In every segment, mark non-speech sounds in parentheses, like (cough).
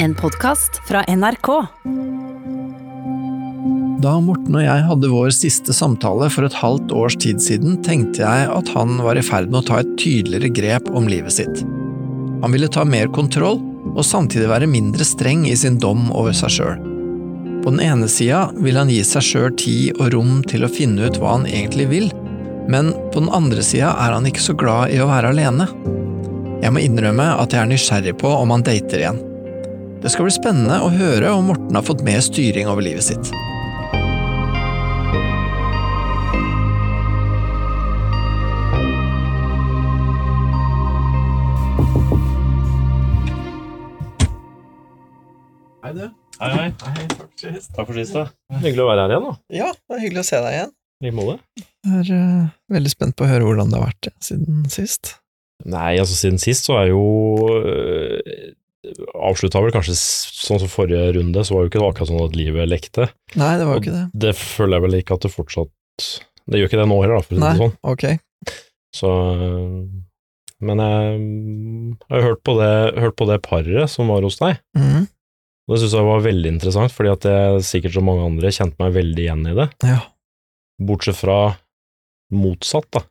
En podkast fra NRK. Da Morten og jeg hadde vår siste samtale for et halvt års tid siden, tenkte jeg at han var i ferd med å ta et tydeligere grep om livet sitt. Han ville ta mer kontroll, og samtidig være mindre streng i sin dom over seg sjøl. På den ene sida vil han gi seg sjøl tid og rom til å finne ut hva han egentlig vil, men på den andre sida er han ikke så glad i å være alene. Jeg må innrømme at jeg er nysgjerrig på om han dater igjen. Det skal bli spennende å høre om Morten har fått mer styring over livet sitt. Hei, du. Hei, hei. Hei, takk for sist. Takk for sist, da. Hyggelig å være her igjen, da. Ja, det er hyggelig å se deg igjen. I måte. Jeg er uh, veldig spent på å høre hvordan det har vært siden sist. Nei, altså siden sist så er jo øh, Avslutta vel kanskje sånn som forrige runde, så var jo ikke det akkurat sånn at livet lekte. Nei, det var jo ikke det. Det føler jeg vel ikke at det fortsatt Det gjør ikke det nå heller, da, for å si det sånn. ok. Så øh, Men jeg har jo hørt på det, hørt på det paret som var hos deg. Mm. Og det syns jeg var veldig interessant, fordi at jeg sikkert som mange andre kjente meg veldig igjen i det. Ja. Bortsett fra motsatt, da.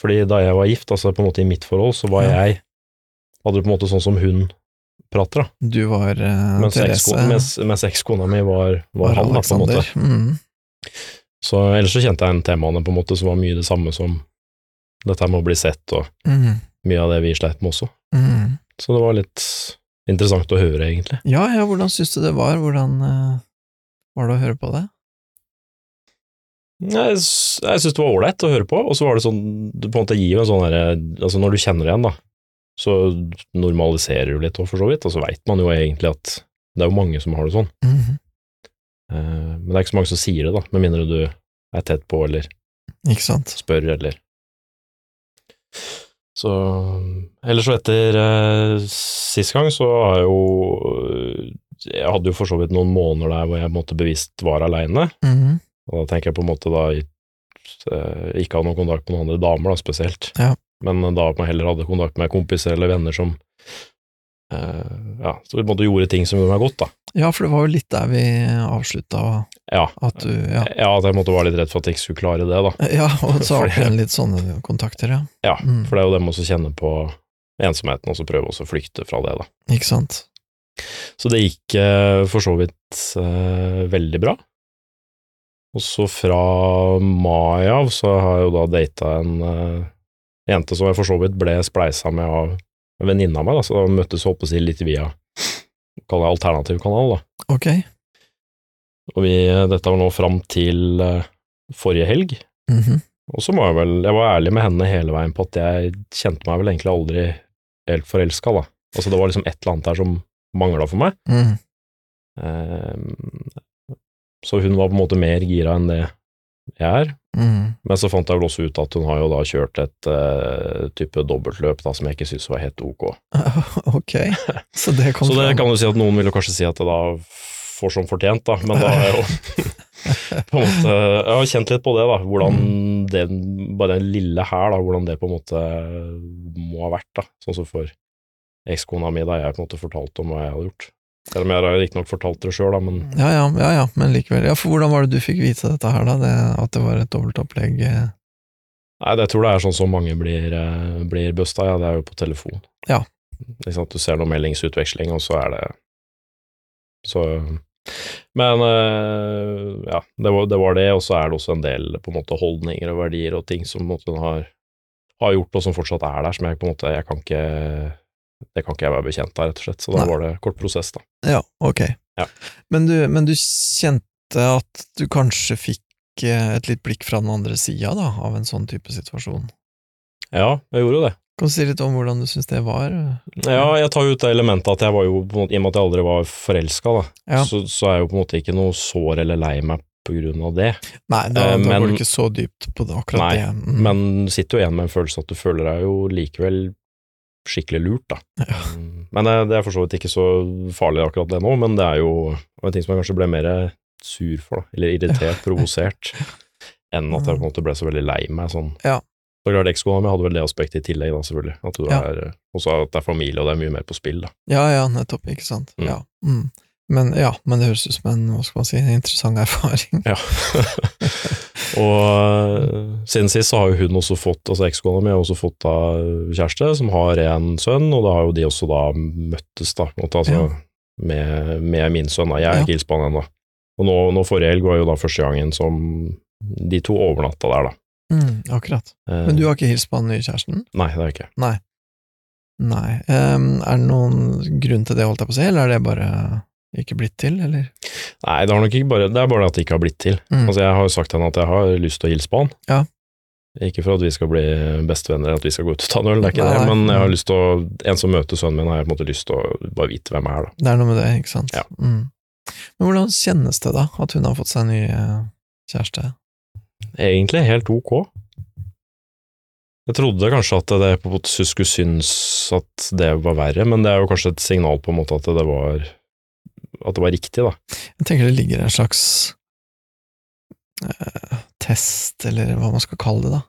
Fordi da jeg var gift, altså på en måte i mitt forhold, så var Ja. jeg Hadde det på en måte sånn som hun prater, da. Du var uh, Mens Therese. mens, mens ekskona mi var, var, var han, da, på en måte. Mhm. Så ellers så kjente jeg en temaene på en måte som var mye det samme som dette med å bli sett, og mm. mye av det vi sleit med også. Mm. Så det var litt interessant å høre, egentlig. Ja, ja, hvordan syns du det var? Hvordan uh, var det å høre på det? Jeg, jeg syns det var ålreit å høre på, og så var det sånn Du på en måte gir jo en sånn herre Altså, når du kjenner det igjen, da, så normaliserer du litt òg, for så vidt, og så veit man jo egentlig at det er jo mange som har det sånn. Mm -hmm. uh, men det er ikke så mange som sier det, da, med mindre du er tett på eller spør eller Så Ellers så etter uh, sist gang, så har jeg jo Jeg hadde jo for så vidt noen måneder der hvor jeg på en måte bevisst var aleine. Mhm. Og da tenker jeg på en måte da eh, ikke ha noen kontakt med noen andre damer, da, spesielt. Ja. Men da at man heller hadde kontakt med kompiser eller venner som eh, ja, så på gjorde ting som gjorde meg godt, da. Ja, for det var jo litt der vi avslutta, Ja, at du Ja, ja at jeg måtte være litt redd for at jeg ikke skulle klare det, da. ja og så (laughs) har du litt sånne kontakter, ja. Ja, Mm. for det er jo det med å kjenne på ensomheten, og så prøve å flykte fra det, da. Ikke sant? Så det gikk eh, for så vidt eh, veldig bra. Og så fra mai av så har jeg jo da data en eh, jente som jeg for så vidt ble spleisa med av en venninne av meg, da, så da møttes holdt på å si litt via kall det alternativ kanal, da. Ok. Og vi, dette var nå fram til eh, forrige helg. Mhm. Og så må jeg vel, jeg var ærlig med henne hele veien på at jeg kjente meg vel egentlig aldri helt forelska, da. Altså det var liksom et eller annet der som mangla for meg. Mm. Um, Så hun var på en måte mer gira enn det jeg er. Mhm. Men så fant jeg vel også ut at hun har jo da kjørt et uh, type dobbeltløp da, som jeg ikke syntes var helt ok. (laughs) Ok, så det kom Så det kan du si at noen vil jo kanskje si at det da får som fortjent, da, men da har jeg jo (laughs) på en måte Jeg har kjent litt på det, da, hvordan Mm. det, bare den lille her, da, hvordan det på en måte må ha vært, da. Sånn som for ekskona mi, da jeg på en måte fortalte om hva jeg hadde gjort. Selv om jeg har riktignok fortalt det sjøl, da, men Ja, ja, ja, ja, men likevel. Ja, for hvordan var det du fikk vite dette her, da? Det, at det var et dobbeltopplegg? eh? Nei, det jeg tror det er sånn som mange blir, eh, blir busta, ja, det er jo på telefon. Ja. Liksom at du ser noe meldingsutveksling, og så er det Så Men eh, ja, det var, det var det, og så er det også en del på en måte holdninger og verdier og ting som på en måte har, har gjort, og som fortsatt er der, som jeg på en måte Jeg kan ikke Det kan ikke jeg være bekjent av, rett og slett. Så da Nei. var det kort prosess, da. Ja, ok. Ja. Men, du, men du kjente at du kanskje fikk eh, et litt blikk fra den andre sida, da, av en sånn type situasjon? Ja, jeg gjorde jo det. Kan du si litt om hvordan du syns det var? Ja, jeg tar ut det elementet at jeg var jo, måte, i og med at jeg aldri var forelska, da, Ja. så, så er jeg jo på en måte ikke noe sår eller lei meg på grunn av det. Nei, da, Eh, da men- går du ikke så dypt på det, akkurat Nei, det. Mm. Men sitter jo igjen med en følelse at du føler deg jo likevel skikkelig lurt, da. Ja. Mm, Men det, det er for så vidt ikke så farlig akkurat det nå, men det er jo en ting som jeg kanskje ble mer sur for, da, eller irritert, (laughs) provosert, enn at jeg på en måte ble så veldig lei meg sånn Ja. Så klart Ekskona mi hadde vel det aspektet i tillegg, da, selvfølgelig. At du Ja. er, også at det er familie, og det er mye mer på spill, da. Ja, ja, nettopp, ikke sant. Mm. Ja. Mm. Men ja, men det høres ut som en, hva skal man si, en interessant erfaring. Ja. (laughs) og øh, siden sist så har jo hun også fått, altså ekskona mi har også fått da kjæreste som har en sønn, og da har jo de også da møttes, da, på en måte, altså, Ja. med, med min sønn. da. Jeg er Ja. ikke hilst på han ennå. Og nå, nå forrige helg var jo da første gangen som de to overnatta der, da. Mm, akkurat. Eh, Men du har ikke hilst på han nye kjæresten? Nei, det har jeg ikke. Nei. Nei. Um, er det noen grunn til det, holdt jeg på å si, eller er det bare ikke blitt til, eller? Nei, det, bare, det er bare at det ikke har blitt til. Mm. Altså, jeg har jo sagt til henne at jeg har lyst til å hilse på han. Ja. Ikke for at vi skal bli bestevenner, at vi skal gå ut og ta en øl, det er ikke Nei, det, men jeg har lyst til å, en som møter sønnen min, har jeg på en måte lyst til å bare vite hvem jeg er, da. Det er noe med det, ikke sant? Ja. Mm. Men hvordan kjennes det da, at hun har fått seg en ny eh, kjæreste? Egentlig helt ok. Jeg trodde kanskje at det på en måte skulle synes at det var verre, men det er jo kanskje et signal på en måte at det var at det var riktig, da. Jeg tenker det ligger en slags eh, test, eller hva man skal kalle det, da.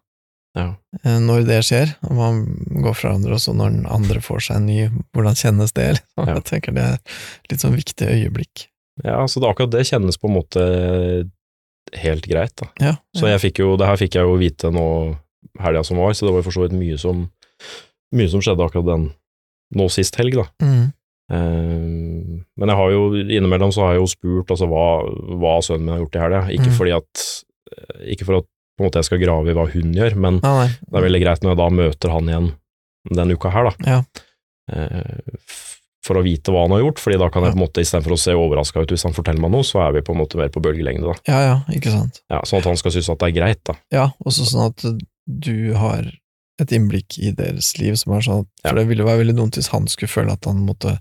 Ja. Eh, når det skjer, og man går fra hverandre, og så når den andre får seg en ny, hvordan kjennes det? Liksom? Ja. (laughs) Jeg tenker det er litt sånn viktig øyeblikk. Ja, så det, akkurat det kjennes på en måte helt greit, da. Ja, Så jeg fikk jo, det her fikk jeg jo vite nå helga som var, så det var jo for så vidt mye som, mye som skjedde akkurat den nå sist helg, da. mm, men jeg har jo innimellom så har jeg jo spurt altså hva, hva sønnen min har gjort i helga, ikke Mm. fordi at ikke for at på en måte jeg skal grave i hva hun gjør, men nei. det er veldig greit når jeg da møter han igjen den uka her, da. Ja. Eh, for å vite hva han har gjort, fordi da kan jeg på en måte istedenfor å se overraska ut hvis han forteller meg noe, så er vi på en måte mer på bølgelengde, da. Ja, ja, ikke sant. Ja, sånn at han skal synes at det er greit, da. Ja, også sånn at du har et innblikk i deres liv som er sånn For Ja. det ville være veldig dumt hvis han skulle føle at han måtte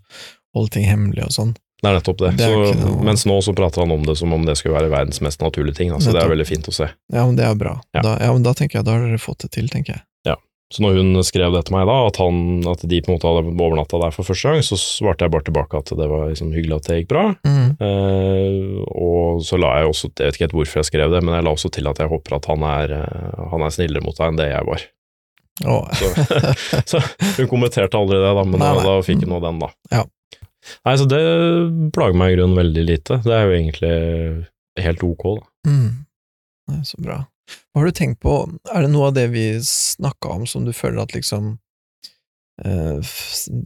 holde ting hemmelig og sånn. Det er nettopp det. Det er så, noe- Mens nå så prater han om det som om det skulle være verdens mest naturlige ting, Altså, så det er veldig fint å se. Ja, men det er bra. Ja. Da, ja, men da tenker jeg da har dere fått det til, tenker jeg. Ja. Så når hun skrev det til meg da, at, han, at de på en måte hadde overnatta der for første gang, så svarte jeg bare tilbake at det var liksom hyggelig at det gikk bra. Mm. Eh, og så la jeg også, jeg vet ikke helt hvorfor jeg skrev det, men jeg la også til at jeg håper at han er, eh, han er snillere mot deg enn det jeg var. Å, Så, så hun kommenterte aldri det, da, men Nei, nei. da fikk hun nå den, da. Ja. Nei, så det plager meg i grunnen veldig lite. Det er jo egentlig helt ok, da. mm. Er så bra. Hva har du tenkt på, er det noe av det vi snakka om som du føler at liksom eh,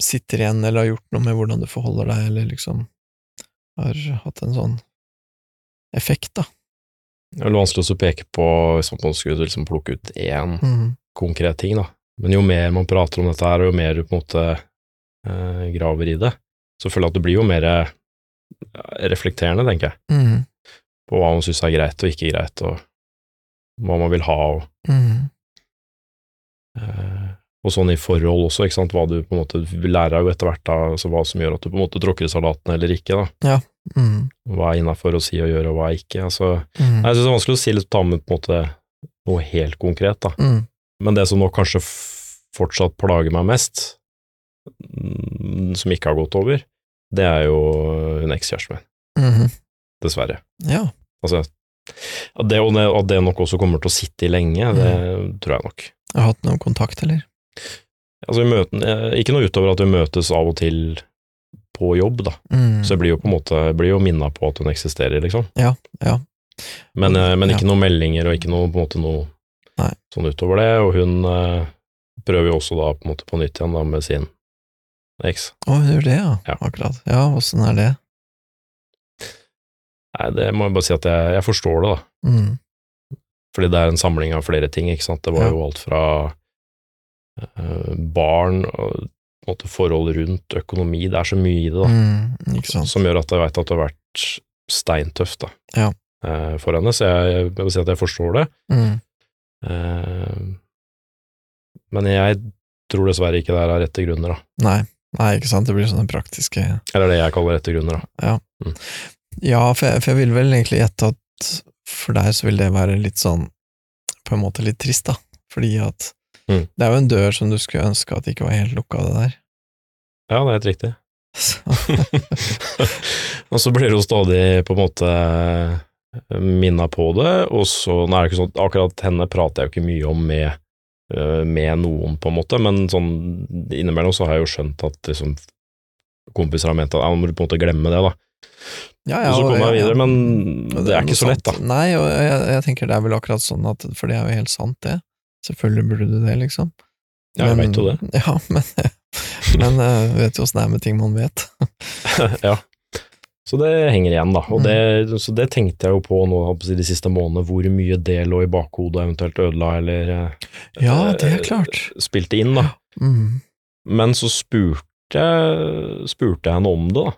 sitter igjen, eller har gjort noe med hvordan du forholder deg, eller liksom har hatt en sånn effekt, da? Det er vanskelig å peke på hvis man skulle liksom plukke ut én Mm. Konkret ting, da. Men jo mer man prater om dette her, og jo mer du på en måte eh, graver i det, så føler jeg at det blir jo mer eh, reflekterende, tenker jeg, Mm. på hva man syns er greit og ikke greit, og hva man vil ha, og, Mm. eh, og sånn i forhold også, ikke sant, hva du på en måte lærer jo etter hvert, da, altså hva som gjør at du på en måte tråkker i salaten eller ikke, da. Mm. Hva er innafor å si og gjøre, og hva er ikke. Altså, Mm. jeg syns det er vanskelig å si litt, ta med på en måte noe helt konkret, da. Mm. Men det som nok kanskje fortsatt plager meg mest, mm, som ikke har gått over, det er jo hun ekskjæresten min, Mhm. dessverre. Ja. Altså, at det, at det nok også kommer til å sitte i lenge, det tror jeg nok. Jeg har hatt noen kontakt, eller? Altså, vi møter, eh, ikke noe utover at vi møtes av og til på jobb, da. Mm. Så jeg blir jo på en måte blir minna på at hun eksisterer, liksom. Ja, ja. Men, eh, men ikke Ja. noen meldinger, og ikke noe, på en måte noe Nei. sånn utover det. Og hun eh, prøver jo også da på en måte på nytt igjen da med sin eks. Å, hun gjør det, ja. Ja. Akkurat. Ja, åssen er det? Nei, det må jeg bare si at jeg, jeg forstår det, da. Mm. Fordi det er en samling av flere ting, ikke sant. Det var Ja. jo alt fra eh, barn og måte forhold rundt økonomi, det er så mye i det, da. Mm, sant. Som gjør at jeg veit at det har vært steintøft, da. Ja. eh, For henne, så jeg, jeg vil si at jeg forstår det. Mm. Eh, Men jeg tror dessverre ikke det her er rette grunner, da. Nei. Nei, ikke sant. Det blir sånne praktiske Eller det jeg kaller rette grunner, da. Ja, for jeg, for jeg vil vel egentlig gjette at for deg så vil det være litt sånn på en måte litt trist, da. Fordi at Mm. det er jo en dør som du skulle ønske at ikke var helt lukka, det der. Ja, det er helt riktig. (laughs) (laughs) Og så blir det jo stadig på en måte minna på det, og så Nå er det ikke sånn Akkurat henne prater jeg jo ikke mye om med øh, med noen, på en måte, men sånn innimellom så har jeg jo skjønt at liksom kompiser har ment at ja, nå må du på en måte glemme det, da. Ja, Og så kommer jeg ja, videre, men og det er ikke så lett, da. Nei, og jeg, jeg tenker det er vel akkurat sånn at For det er jo helt sant, det. Selvfølgelig burde du det, liksom. Ja, jeg vet jo det. (laughs) Ja, men, men jeg vet jo åssen det er med ting man vet. (laughs) ja. Så det henger igjen, da. Og Mm. så det tenkte jeg jo på nå de siste månedene, hvor mye det lå i bakhodet og eventuelt ødela eller eh, Ja, det er eh, klart. spilte inn, da. Mm. Men så spurte jeg, spurte jeg henne om det, da,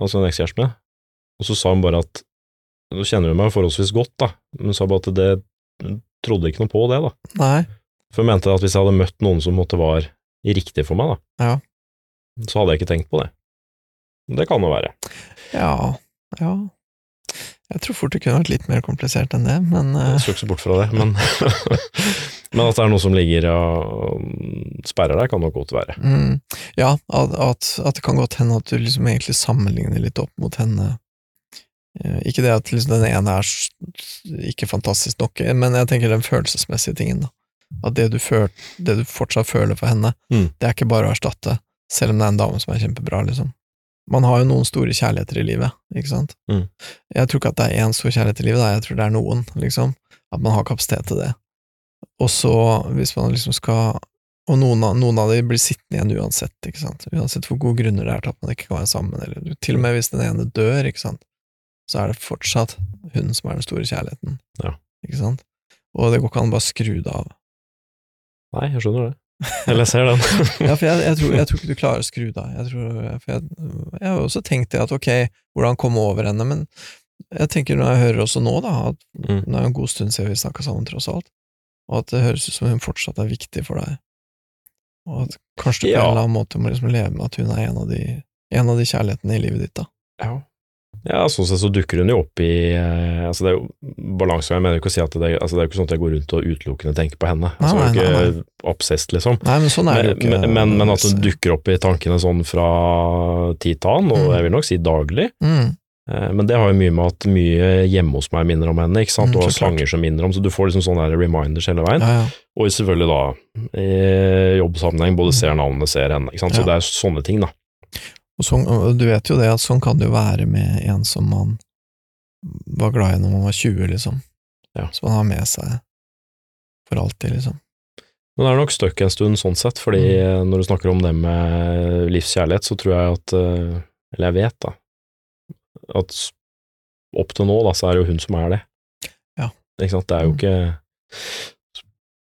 altså en ekskjæreste min, og så sa hun bare at Nå kjenner hun meg forholdsvis godt, da, men hun sa bare at det trodde ikke noe på det, da. Nei. For hun mente at hvis jeg hadde møtt noen som måtte var riktig for meg, da, Ja. så hadde jeg ikke tenkt på det. Det kan jo være. Ja, ja. Jeg tror fort det kunne vært litt mer komplisert enn det, men eh, Jeg skal ikke se bort fra det, men, (laughs) men at det er noe som ligger og sperrer deg, kan nok godt være. mm, Ja, at, at, det kan godt hende at du liksom egentlig sammenligner litt opp mot henne. Eh, Ikke det at liksom den ene er ikke fantastisk nok, men jeg tenker den følelsesmessige tingen, da. At det du, føl, det du fortsatt føler for henne, Mm. det er ikke bare å erstatte, selv om det er en dame som er kjempebra, liksom. Man har jo noen store kjærligheter i livet, ikke sant? Mm. Jeg tror ikke at det er én stor kjærlighet i livet, da. jeg tror det er noen, liksom. At man har kapasitet til det. Og så, hvis man liksom skal Og noen av, noen av de blir sittende igjen uansett, ikke sant. Uansett hvor gode grunner det er til at man ikke kan være sammen, eller til og med hvis den ene dør, ikke sant, så er det fortsatt hun som er den store kjærligheten. Ja. Ikke sant? Og det går ikke an å bare skru det av. Nei, jeg skjønner det. (laughs) Eller jeg ser den. (laughs) Ja, for jeg, jeg, tror, jeg tror ikke du klarer å skru deg. Jeg, tror, jeg, har også tenkt det at ok, hvordan komme over henne, men jeg tenker når jeg hører også nå, da, at Mm. det er en god stund siden vi snakka sammen, tross alt, og at det høres ut som hun fortsatt er viktig for deg, og at kanskje du på Ja. en eller annen måte må liksom leve med at hun er en av de, en av de kjærlighetene i livet ditt, da. Ja. Ja, sånn sett så dukker hun jo opp i eh, altså Det er jo balansegang. jeg mener ikke å si at det, altså det er jo ikke sånn at jeg går rundt og utelukkende tenker på henne. Altså, Nei, nei, jo ikke obsessed, liksom. Nei, men sånn er det jo ikke. men, men, men at hun dukker opp i tankene sånn fra tid til annen, og Mm. jeg vil nok si daglig. mm, Eh, Men det har jo mye med at mye hjemme hos meg minner om henne, ikke sant, Mm, og klart. sanger som minner om, så du får liksom sånne der reminders hele veien. Ja, ja. Og selvfølgelig da, i jobbsammenheng, både ser navnet, ser henne, ikke sant, så Ja. det er sånne ting, da. Og sånn, du vet jo det at sånn kan det jo være med en som man var glad i når man var 20, liksom. Ja. Som man har med seg for alltid, liksom. Men det er nok støkk en stund sånn sett, fordi Mm. når du snakker om det med livskjærlighet, så tror jeg at, eh, eller jeg vet da, at opp til nå da, så er det jo hun som er det. Ja. Ikke sant, det er jo Mm. ikke,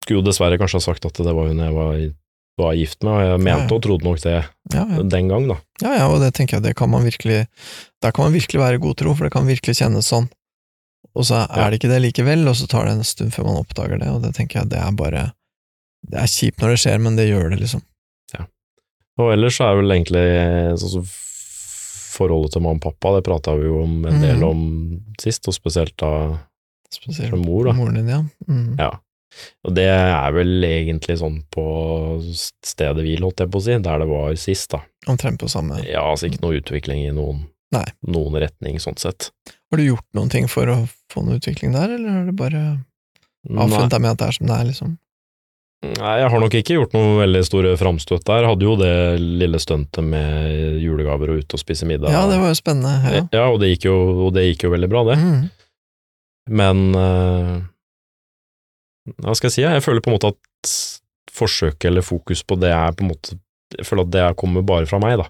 skulle jo dessverre kanskje ha sagt at det var hun jeg var, var gift med, og jeg mente Ja, ja. og trodde nok det Ja, den gang da. ja, ja, og det tenker jeg, det kan man virkelig Der kan man virkelig være god tro, for det kan virkelig kjennes sånn. Og så er det ikke det likevel, og så tar det en stund før man oppdager det, og det tenker jeg, det er bare Det er kjipt når det skjer, men det gjør det, liksom. Ja. Og ellers så er vel egentlig sånn som forholdet til mamma og pappa, det prata vi jo om en del om sist, og spesielt da Spesielt mor, da. moren din, ja. Mm. Ja. Og det er vel egentlig sånn på stedet hvil, holdt jeg på å si, der det var sist, da. Omtrent på samme Ja, altså ikke noe utvikling i noen, noen retning, sånn sett. Har du gjort noen ting for å få noe utvikling der, eller har du bare avfunnet deg med at det er som det er, liksom? nei, jeg har nok ikke gjort noe veldig store framstøt der. Hadde jo det lille stuntet med julegaver og ute og spise middag. Ja, det var jo spennende. Ja. Ja, og det jo, og det gikk jo veldig bra, det. Mm. Men eh, hva skal jeg si, jeg føler på en måte at forsøket eller fokus på det er på en måte Jeg føler at det kommer bare fra meg, da.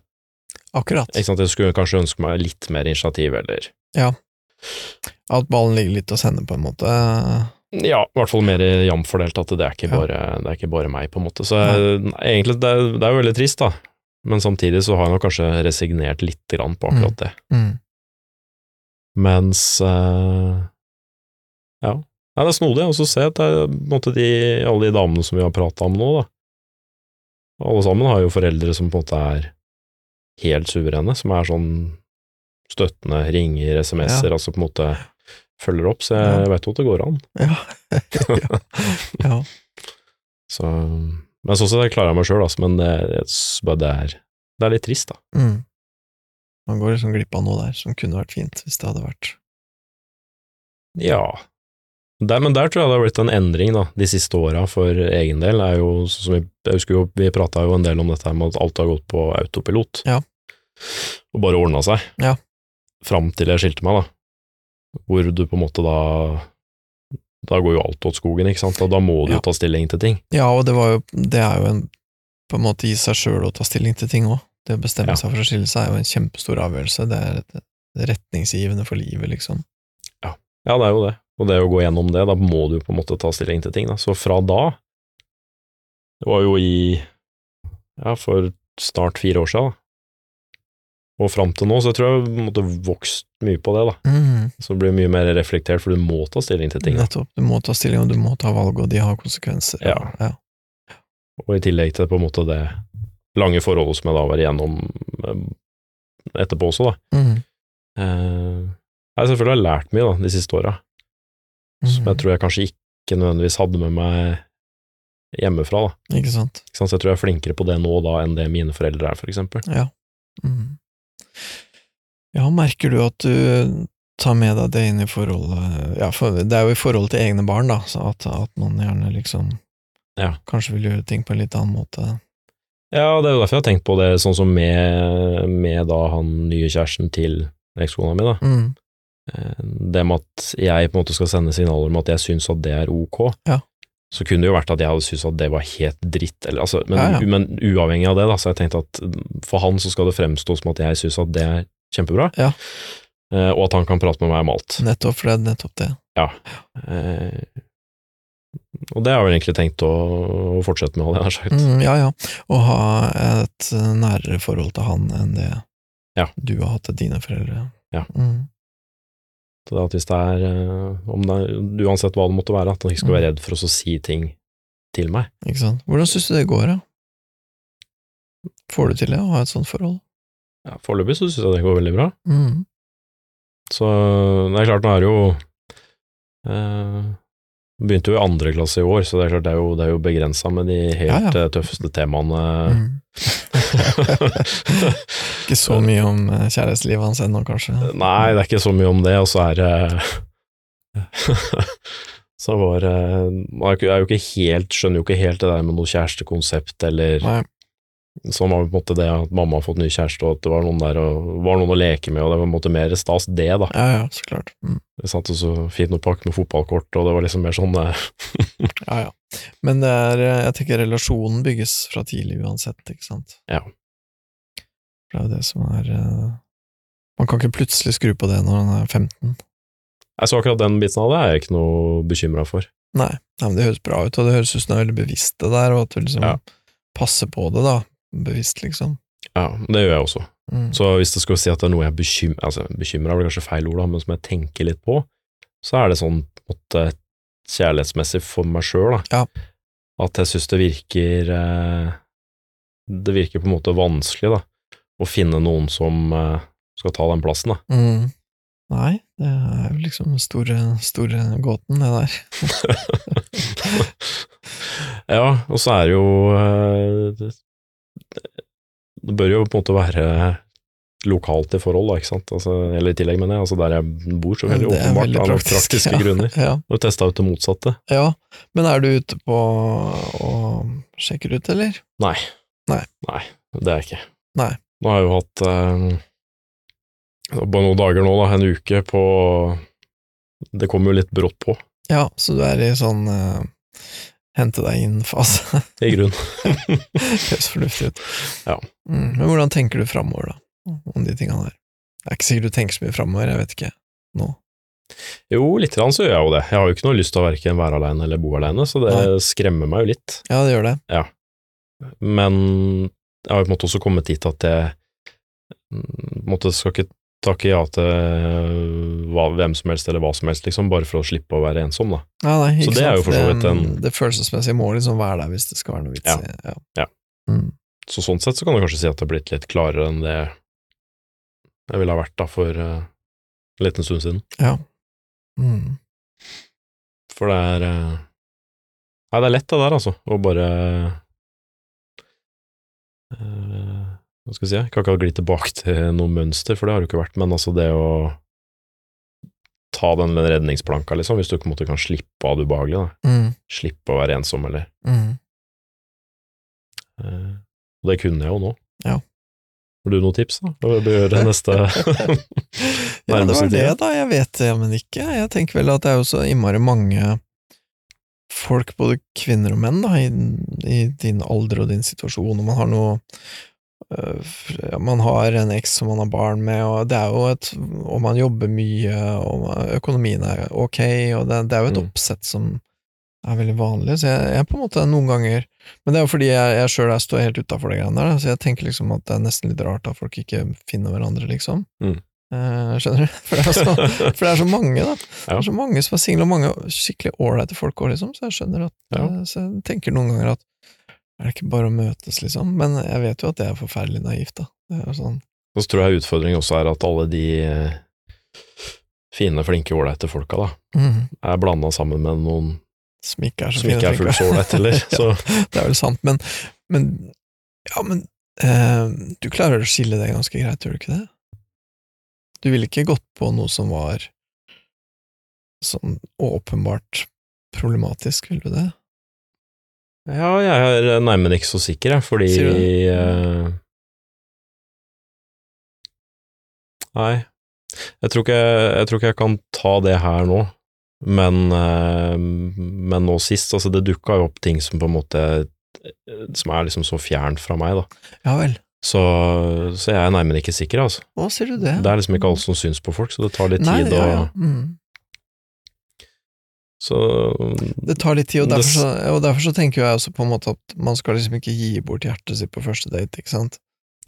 Akkurat. Ikke sant? Jeg skulle kanskje ønske meg litt mer initiativ, eller At ballen ligger litt hos henne, på en måte. Ja, i hvert fall mer jevnt fordelt, at det er, ikke Ja. bare, det er ikke bare meg, på en måte. Så jeg, egentlig, det er, det er jo veldig trist, da. Men samtidig så har jeg nok kanskje resignert litt grann på akkurat det. Mm. Mens eh, Ja. Nei, det er snodig å se at de, alle de damene som vi har prata om nå, da. Alle sammen har jo foreldre som på en måte er helt suverene, som er sånn støttende, ringer, SMS-er, altså på en måte følger opp, så jeg Ja. vet jo at det går an. Ja. ja. (laughs) ja. Så, men sånn sett klarer jeg meg sjøl, altså, men det, det, er, det er litt trist, da. Mm. Man går liksom glipp av noe der som kunne vært fint, hvis det hadde vært Ja. Der, men der tror jeg det har blitt en endring da, de siste åra for egen del. Er jo, som vi, jeg husker jo, vi prata jo en del om dette her med at alt har gått på autopilot. Ja. Og bare ordna seg. Ja. Fram til jeg skilte meg, da. Hvor du på en måte da Da går jo alt åt skogen, ikke sant. Og da må du Ja. ta stilling til ting. Ja, og det, var jo, det er jo en, på en måte i seg sjøl å ta stilling til ting òg. Det å bestemme Ja. seg for å skille seg er jo en kjempestor avgjørelse. Det er retningsgivende for livet, liksom. Ja, det er jo det. Og det å gå gjennom det, da må du på en måte ta stilling til ting. Da. Så fra da, det var jo i ja, for snart fire år siden, da. og fram til nå, så jeg tror jeg jeg måtte vokst mye på det. da. Mm, Så det blir mye mer reflektert, for du må ta stilling til ting. Da. nettopp. Du må ta stilling, og du må ta valg, og de har konsekvenser. Ja. ja. Og i tillegg til på en måte det lange forholdet som jeg da var igjennom eh, etterpå også, da. Mm, Eh, jeg selvfølgelig har lært mye da, de siste åra, som jeg mm, tror jeg kanskje ikke nødvendigvis hadde med meg hjemmefra. da. Ikke sant. Ikke sant? Så jeg tror jeg er flinkere på det nå da enn det mine foreldre er, for eksempel. Ja. Mm. Ja, merker du at du tar med deg det inn i forholdet Ja, for det er jo i forhold til egne barn, da, så at, at man gjerne liksom Ja. Kanskje vil gjøre ting på en litt annen måte. Ja, det er jo derfor jeg har tenkt på det, sånn som med, med da han nye kjæresten til ekskona mi, da. Mm. Eh, Det med at jeg på en måte skal sende signaler om at jeg syns at det er ok, Ja. så kunne det jo vært at jeg hadde syntes at det var helt dritt, eller, altså, men, Ja, ja. men uavhengig av det, da, så har jeg tenkt at for han så skal det fremstå som at jeg syns at det er kjempebra, Ja. eh, og at han kan prate med meg om alt. Nettopp, for det er nettopp det. Eh, og det har jeg vel egentlig tenkt å, å fortsette med, hadde jeg nær sagt. Mm, ja, ja. Å ha et nærere forhold til han enn det Ja. du har hatt til dine foreldre. Ja. Mm. Så at hvis det er, eh, om det er, uansett hva det måtte være, at han ikke skal Mm. være redd for å si ting til meg. Ikke sant. Hvordan syns du det går, da? Får du til det, å ha et sånt forhold? Ja, Foreløpig så syns jeg det går veldig bra. Mm. Så det er klart, nå er det jo eh, Begynte jo i andre klasse i år, så det er klart det er jo, det er jo begrensa med de helt Ja, ja. eh, tøffeste temaene. Mm. (laughs) Ikke så mye om kjærestelivet hans ennå, kanskje? Nei, det er ikke så mye om det, og så er det (laughs) Så var Man er jo ikke- er jo ikke helt, skjønner jo ikke helt det der med noe kjærestekonsept, eller Nei. Sånn var på en måte det at mamma har fått ny kjæreste, og at det var noen der og var noen å leke med, og det var på en måte mer stas det, da. Ja, ja, så klart. Mm. Det satt så fint å pakke med fotballkort, og det var liksom mer sånn eh, (laughs) Ja, ja. Men det er, eh, jeg tenker relasjonen bygges fra tidlig uansett, ikke sant? Ja. Det er jo det som er eh, Man kan ikke plutselig skru på det når han er 15. Jeg så akkurat den biten av det er jeg ikke noe bekymra for. Nei, nei, men det høres bra ut, og det høres ut som du er veldig bevisst det der, og at du liksom Ja. passer på det, da. Bevisst, liksom. Ja, det gjør jeg også. Mm. Så hvis du skal si at det er noe jeg bekymrer altså, Bekymra blir kanskje feil ord, da, men som jeg tenker litt på, så er det sånn at kjærlighetsmessig for meg sjøl, da. Ja. At jeg syns det virker eh, Det virker på en måte vanskelig, da, å finne noen som eh, skal ta den plassen, da. Mm. Nei, det er jo liksom den store, store gåten, det der. (laughs) ja, og så er det jo eh, det, bør jo på en måte være lokalt i forhold, da, ikke sant, altså, eller i tillegg, mener jeg, altså der jeg bor, så veldig åpenbart, veldig av praktisk, praktiske (laughs) ja. grunner. Ja, Og testa ut det motsatte. ja. Men er du ute på og sjekker ut, eller? Nei. Nei. Nei, det er jeg ikke. Nei. Nå har jeg jo hatt eh, bare noen dager nå, da, en uke på Det kom jo litt brått på, Ja, så du er i sånn eh, hente deg inn-fase. i grunn. (laughs) Høres fornuftig ut. Ja. Mm, men hvordan tenker du framover, da? Om de tingene der? Det er ikke sikkert du tenker så mye framover, jeg vet ikke. Nå. jo, litt grann så gjør jeg jo det. Jeg har jo ikke noe lyst til å verken være aleine eller bo aleine, så det Nei. skremmer meg jo litt. Ja, det gjør det. Ja. Men jeg har jo på en måte også kommet dit at jeg mm, på en måte skal ikke takke ja til hva, hvem som helst eller hva som helst, liksom, bare for å slippe å være ensom, da. Ja, nei, Så det det er jo for så vidt en- Det følelsesmessige må liksom være der hvis det skal være noe vits i. Ja. Ja. Mm. Så sånn sett så kan du kanskje si at det har blitt litt klarere enn det jeg ville ha vært da for uh, en liten stund siden. ja. Mm. For det er uh, Nei, det er lett det der, altså, å bare eh, Hva skal jeg si, jeg kan ikke gli tilbake til noe mønster, for det har det jo ikke vært, men altså det å ta den redningsplanka, liksom, hvis du på en måte kan slippe av det ubehagelige. Da. Mm. Slippe å være ensom, eller Mm. eh, Og det kunne jeg jo nå. Ja. Har du noen tips, da? Hva bør gjøre (laughs) neste Ja, det var (laughs) det, da. Jeg vet det, men ikke. Jeg tenker vel at det er jo så innmari mange folk, både kvinner og menn, da, i, i din alder og din situasjon, og man har noe Man har en eks som man har barn med, og det er jo et Og man jobber mye, og økonomien er ok, og det, det er jo et Mm. oppsett som er veldig vanlig, så jeg, jeg på en måte noen ganger Men det er jo fordi jeg, jeg sjøl står helt utafor det greiene der, så jeg tenker liksom at det er nesten litt rart at folk ikke finner hverandre, liksom. Mm. Eh, skjønner du? (laughs) For det, så, for det er så mange, da. Det er så mange som er single, og mange skikkelig ålreite folk òg, liksom, så jeg skjønner at Ja. eh, Så jeg tenker noen ganger at er det ikke bare å møtes, liksom? Men jeg vet jo at det er forferdelig naivt, da. Det er sånn så tror jeg utfordringen også er at alle de eh, fine, flinke, ålreite folka da, mm, er blanda sammen med noen som ikke er så som fine, fullt så ålreite heller. (laughs) ja, det er vel sant, men, men Ja, men eh, du klarer å skille det ganske greit, gjør du ikke det? Du ville ikke gått på noe som var sånn åpenbart problematisk, ville du det? Ja, jeg er nærmere ikke så sikker, jeg, fordi eh, Nei. Jeg tror, ikke, jeg tror ikke jeg kan ta det her nå, men, uh, men nå sist, altså det dukka jo opp ting som på en måte Som er liksom så fjernt fra meg, da. Ja vel. Så, så jeg er nærmere ikke sikker, altså. Å, sier du det? Det er liksom ikke alt som syns på folk, så det tar litt Nei, tid ja, ja. Mm. Så Det tar litt tid, og derfor, så, og derfor så tenker jeg også på en måte at man skal liksom ikke gi bort hjertet sitt på første date, ikke sant?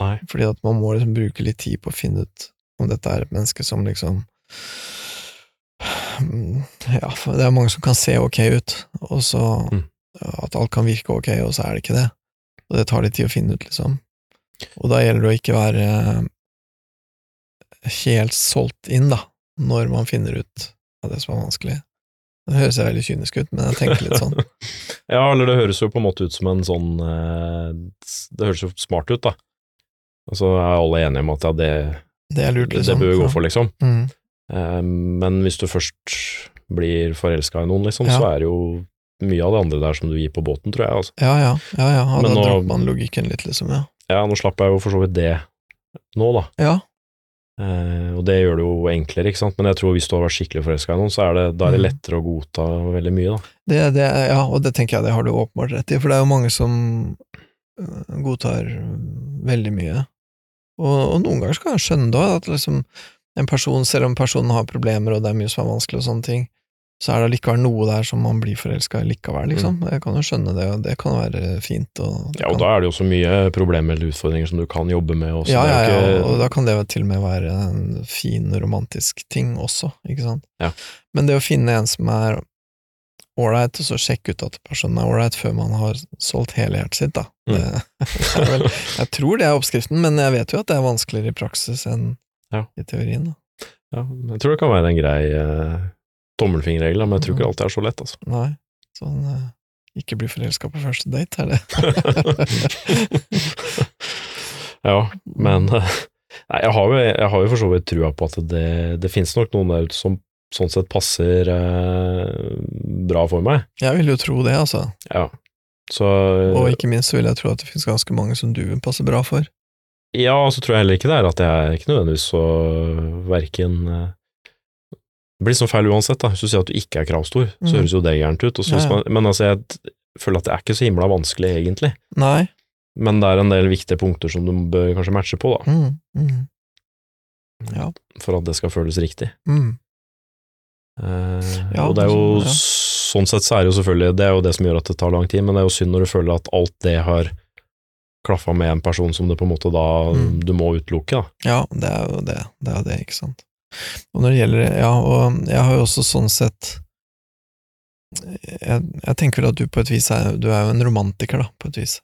Nei. Fordi at man må liksom bruke litt tid på å finne ut om dette er et menneske som liksom Mm, Ja, det er mange som kan se ok ut, og så Mm. At alt kan virke ok, og så er det ikke det. Og det tar litt tid å finne ut, liksom. Og da gjelder det å ikke være helt solgt inn, da, når man finner ut av det som er vanskelig. Det høres jeg veldig kynisk ut, men jeg tenker litt sånn. (laughs) Ja, eller det høres jo på en måte ut som en sånn eh, Det høres jo smart ut, da. Og så er alle enige om at ja, det, Det er lurt, liksom. det bør vi gå for, liksom. Mm. Eh, men hvis du først blir forelska i noen, liksom, Ja. så er det jo mye av det andre der som du gir på båten, tror jeg. Altså. Ja, ja, ja, ja. da dropper man logikken litt, liksom, ja. Ja, nå slapp jeg jo for så vidt det nå, da. Ja, Eh, og det gjør det jo enklere, ikke sant. Men jeg tror hvis du har vært skikkelig forelska i noen, så er det, da er det Mm. lettere å godta veldig mye, da. det, det, ja, og det tenker jeg det har du åpenbart rett i, for det er jo mange som øh, godtar veldig mye. Og, og noen ganger skal jeg skjønne det òg, at liksom en person, selv om personen har problemer og det er mye som er vanskelig og sånne ting, så er det allikevel noe der som man blir forelska i likevel, liksom. Jeg kan jo skjønne det, og det kan være fint. Og Mm. Ja, og kan, da er det jo så mye problemer eller utfordringer som du kan jobbe med også. ja, ja, ja, ikke- og da kan det til og med være en fin, romantisk ting også, ikke sant? Ja. Men det å finne en som er ålreit, og så sjekke ut at personen er ålreit før man har solgt hele hjertet sitt, da. Mm. Det, vel, jeg tror det er oppskriften, men jeg vet jo at det er vanskeligere i praksis enn Ja. i teorien. Da. Ja, jeg tror det kan være en grei eh, tommelfingerregel, men jeg tror ikke det alltid er så lett, altså. Nei, sånn eh, ikke bli forelska på første date, er det? (laughs) ja, men eh, Nei, jeg har jo, jeg har jo for så vidt trua på at det, det finnes nok noen der ute som sånn sett passer eh, bra for meg. Jeg vil jo tro det, altså. Ja. Så Og ikke minst så vil jeg tro at det finnes ganske mange som du passer bra for. Ja, og så tror jeg heller ikke det er at jeg er ikke nødvendigvis så verken eh, Det blir sånn feil uansett, da. Hvis du sier at du ikke er kravstor, så Mhm. høres jo det gærent ut. Og så, Ja, ja. Men altså, jeg føler at det er ikke så himla vanskelig, egentlig. Nei. Men det er en del viktige punkter som du bør kanskje matche på, da. Mm, mm, Ja. For at det skal føles riktig. mm. Eh, Ja, og det er jo sånn sett så er det jo selvfølgelig Det er jo det som gjør at det tar lang tid, men det er jo synd når du føler at alt det har klaffa med en person som du på en måte da Mm. du må utelukke, da. Ja, det er jo det. Det er jo det, ikke sant. Og når det gjelder Ja, og jeg har jo også sånn sett jeg, jeg tenker vel at du på et vis er Du er jo en romantiker, da, på et vis.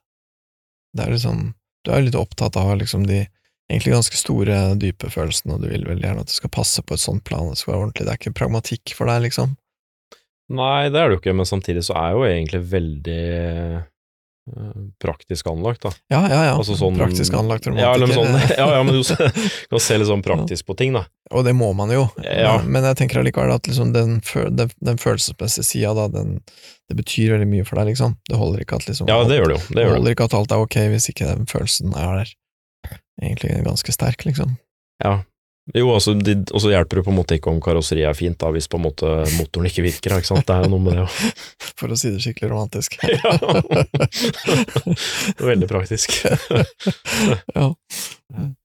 Det er liksom Du er jo litt opptatt av liksom de egentlig ganske store, dype følelsene, og du vil veldig gjerne at det skal passe på et sånt plan, det skal være ordentlig. Det er ikke pragmatikk for deg, liksom. Nei, det er det jo ikke, men samtidig så er jeg jo egentlig veldig praktisk anlagt, da. Ja, ja, ja. Altså sånn- Praktisk anlagt romantiker. Ja, sånn, (laughs) ja, ja, men du kan se litt sånn praktisk på ting, da. Og det må man jo, Ja. men, jeg tenker allikevel at liksom den, den, den følelsesmessige sida, da, den, det betyr veldig mye for deg, liksom. Det holder ikke at liksom Ja, det gjør det jo. Det det. holder ikke at alt er ok hvis ikke den følelsen er der. Egentlig ganske sterk, liksom. Ja. Jo, altså, og så hjelper det på en måte ikke om karosseriet er fint, da, hvis på en måte motoren ikke virker. Ikke sant? Det er jo noe med det òg. (laughs) For å si det skikkelig romantisk. (laughs) Ja. (laughs) Veldig praktisk. ja.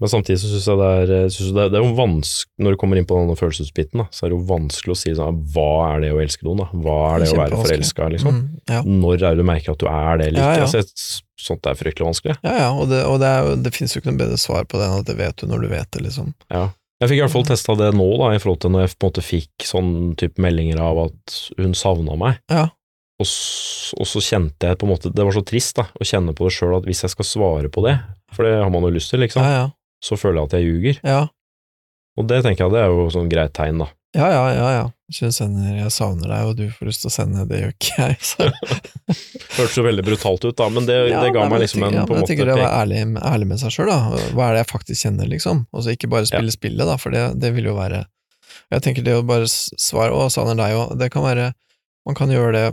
Men samtidig så syns jeg det er, synes jeg det er, det er jo vanskelig Når du kommer inn på denne følelsesbiten, da, så er det jo vanskelig å si sånn Hva er det å elske noen, da? Hva er det å være forelska, liksom? Mm, ja. Når er det du merker at du er det eller Ja, ikke? ja. Altså, jeg- sånt er fryktelig vanskelig. ja, ja, og, det, og det, er det finnes jo ikke noe bedre svar på det enn at det vet du når du vet det, liksom. Ja. Jeg fikk i hvert fall testa det nå, da, i forhold til når jeg på en måte fikk sånn type meldinger av at hun savna meg. Ja. Og, og så kjente jeg på en måte Det var så trist da, å kjenne på det sjøl at hvis jeg skal svare på det, for det har man jo lyst til, liksom, Ja, ja. så føler jeg at jeg ljuger. Ja, Og det tenker jeg det er jo sånn greit tegn, da. Ja, ja. ja, ja. Sender 'jeg savner deg', og du får lyst til å sende 'det gjør ikke jeg', så (laughs) Hørtes jo veldig brutalt ut, da, men det, Ja, det ga meg liksom en ja, på en men Jeg tenker det å være ærlig, ærlig med seg sjøl, da. Hva er det jeg faktisk kjenner, liksom? Og så ikke bare spille spillet, da, for det, det vil jo være Jeg tenker det å bare svare 'å, savner deg òg', det kan være Man kan gjøre det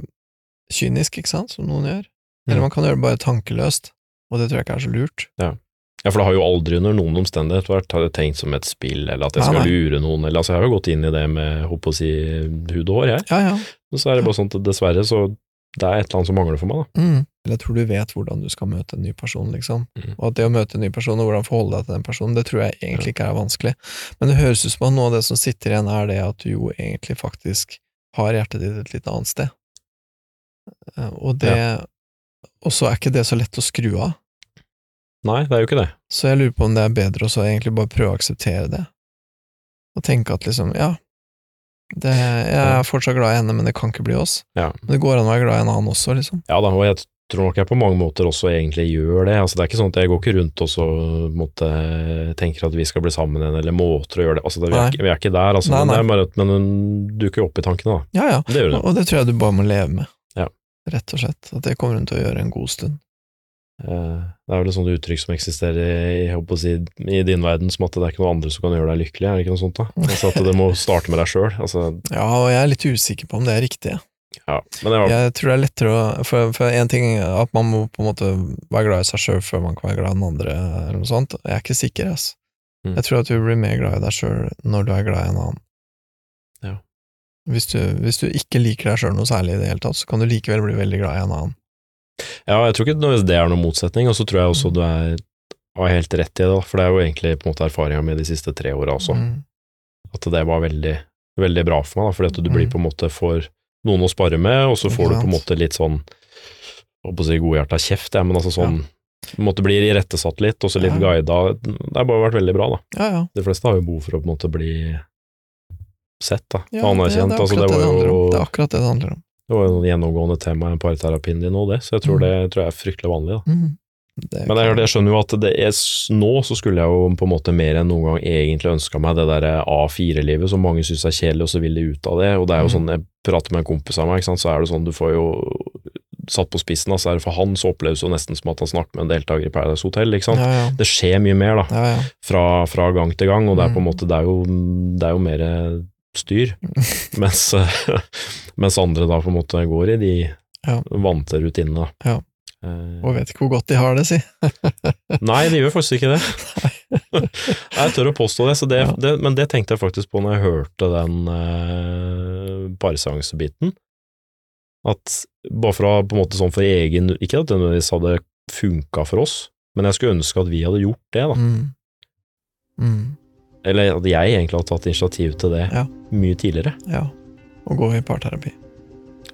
kynisk, ikke sant, som noen gjør. Eller Mm. man kan gjøre det bare tankeløst, og det tror jeg ikke er så lurt. Ja, for det har jo aldri under noen omstendighet vært tenkt som et spill, eller at jeg skal ja, lure noen, eller altså jeg har jo gått inn i det med, holdt å si, hud og hår, jeg. Ja, ja. Men så er det bare sånn at dessverre så det er et eller annet som mangler for meg, da. Mm. Jeg tror du vet hvordan du skal møte en ny person, liksom. Mm. Og at det å møte en ny person, og hvordan forholde deg til den personen, det tror jeg egentlig ikke er vanskelig. Men det høres ut som at noe av det som sitter igjen, er det at du jo egentlig faktisk har hjertet ditt et litt annet sted. Eh, Og det Og så er ikke det så lett å skru av. Nei, det er jo ikke det. Så jeg lurer på om det er bedre å egentlig bare prøve å akseptere det. Og tenke at liksom, ja, det, jeg er fortsatt glad i henne, men det kan ikke bli oss. Ja. Men det går an å være glad i en annen også, liksom. Ja da, og jeg tror nok jeg på mange måter også egentlig gjør det. Altså, det er ikke sånn at jeg går ikke rundt og så måtte, tenker at vi skal bli sammen igjen, eller måter å gjøre det. Altså, det vi, er, vi er ikke der, altså. Nei, Men det men den dukker opp i tankene, da. Ja, ja. Det. Og det tror jeg du bare må leve med. Ja. Rett og slett. At det kommer hun til å gjøre en god stund. Eh, Det er vel et sånt uttrykk som eksisterer i, si, i din verden, som at det er ikke noen andre som kan gjøre deg lykkelig, er det ikke noe sånt da? (laughs) Altså at det må starte med deg sjøl. Altså, Ja, og jeg er litt usikker på om det er riktig. ja. Men var, Jeg tror det er lettere å For, for en ting at man må på en måte være glad i seg sjøl før man kan være glad i den andre, eller noe sånt. Jeg er ikke sikker, ass. Mm. Jeg tror at du blir mer glad i deg sjøl når du er glad i en annen. Ja. Hvis du, hvis du ikke liker deg sjøl noe særlig i det hele tatt, så kan du likevel bli veldig glad i en annen. Ja, jeg tror ikke det er noen motsetning, og så tror jeg også du er, har helt rett i det, for det er jo egentlig på en måte erfaringa med de siste tre åra også, Mm. at det var veldig, veldig bra for meg, da, fordi at du blir Mm. på en måte for noen å spare med, og så får du på en måte litt sånn, holdt på å si godhjerta kjeft, ja, men altså sånn, ja. måtte blir irettesatt litt, og så litt Ja. guida, det har bare vært veldig bra, da. Ja, ja. De fleste har jo behov for å på en måte bli sett, da, ja anerkjent. det, det, er altså, det, det, jo, det er akkurat det det handler om. Det var jo et gjennomgående tema i parterapien din òg, det, så jeg tror Mm. det tror jeg er fryktelig vanlig. da. Mm. Det Men jeg, jeg skjønner jo at det er, nå så skulle jeg jo på en måte mer enn noen gang egentlig ønska meg det der A4-livet som mange syns er kjedelig, og så vil de ut av det. Og det er jo Mm. sånn, jeg prater med en kompis av meg, så er det sånn du får jo satt på spissen, altså for han så oppleves det nesten som at han snakker med en deltaker i Paradise Hotel, ja, ja. Det skjer mye mer, da, ja, ja. fra, fra gang til gang, og det er på en Mm. måte, det er jo, det er jo mer styr. (laughs) mens, (laughs) mens andre da på en måte går i de Ja. vante rutinene. Ja. Eh, Og vet ikke hvor godt de har det, si. (laughs) Nei, de gjør faktisk ikke det. jeg tør å påstå det, så det, Ja. det, men det tenkte jeg faktisk på når jeg hørte den uh, parseansebiten. At bare for å på en måte sånn for egen Ikke at det nødvendigvis hadde funka for oss, men jeg skulle ønske at vi hadde gjort det, da. Mm. Mm. Eller at jeg egentlig hadde tatt initiativ til det Ja. mye tidligere. Ja. Å gå i parterapi.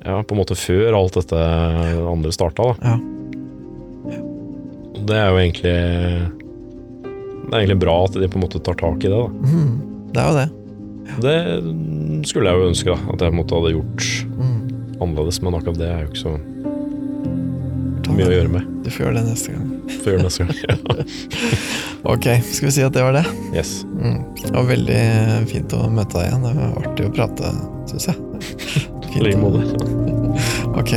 Ja, på en måte før alt dette andre starta, da. Ja. ja. Det er jo egentlig Det er egentlig bra at de på en måte tar tak i det, da. Mm. Det er jo det. Det skulle jeg jo ønske, da. At jeg måte hadde gjort Mm. annerledes, men akkurat det er jo ikke så mye å gjøre med. Du får gjøre det neste gang. Får gjøre det neste gang. ja. (laughs) Ok, skal vi si at det var det? Yes. Mm. Det var veldig fint å møte deg igjen. Det var artig å prate, syns jeg. (laughs) I like måte. (laughs) Ok.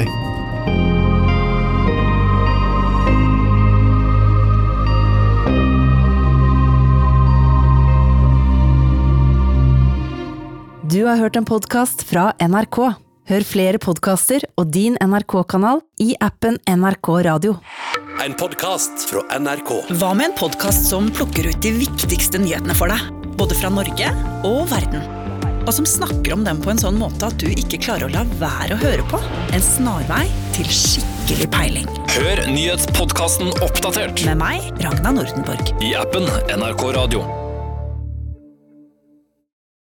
Du har hørt en podkast fra NRK. Hør flere podkaster og din NRK-kanal i appen NRK Radio. En podkast fra NRK. Hva med en podkast som plukker ut de viktigste nyhetene for deg? Både fra Norge og verden. Og som snakker om dem på en sånn måte at du ikke klarer å la være å høre på. En snarvei til skikkelig peiling. Hør nyhetspodkasten Oppdatert Med meg, Ragna Nordenborg. i appen NRK Radio.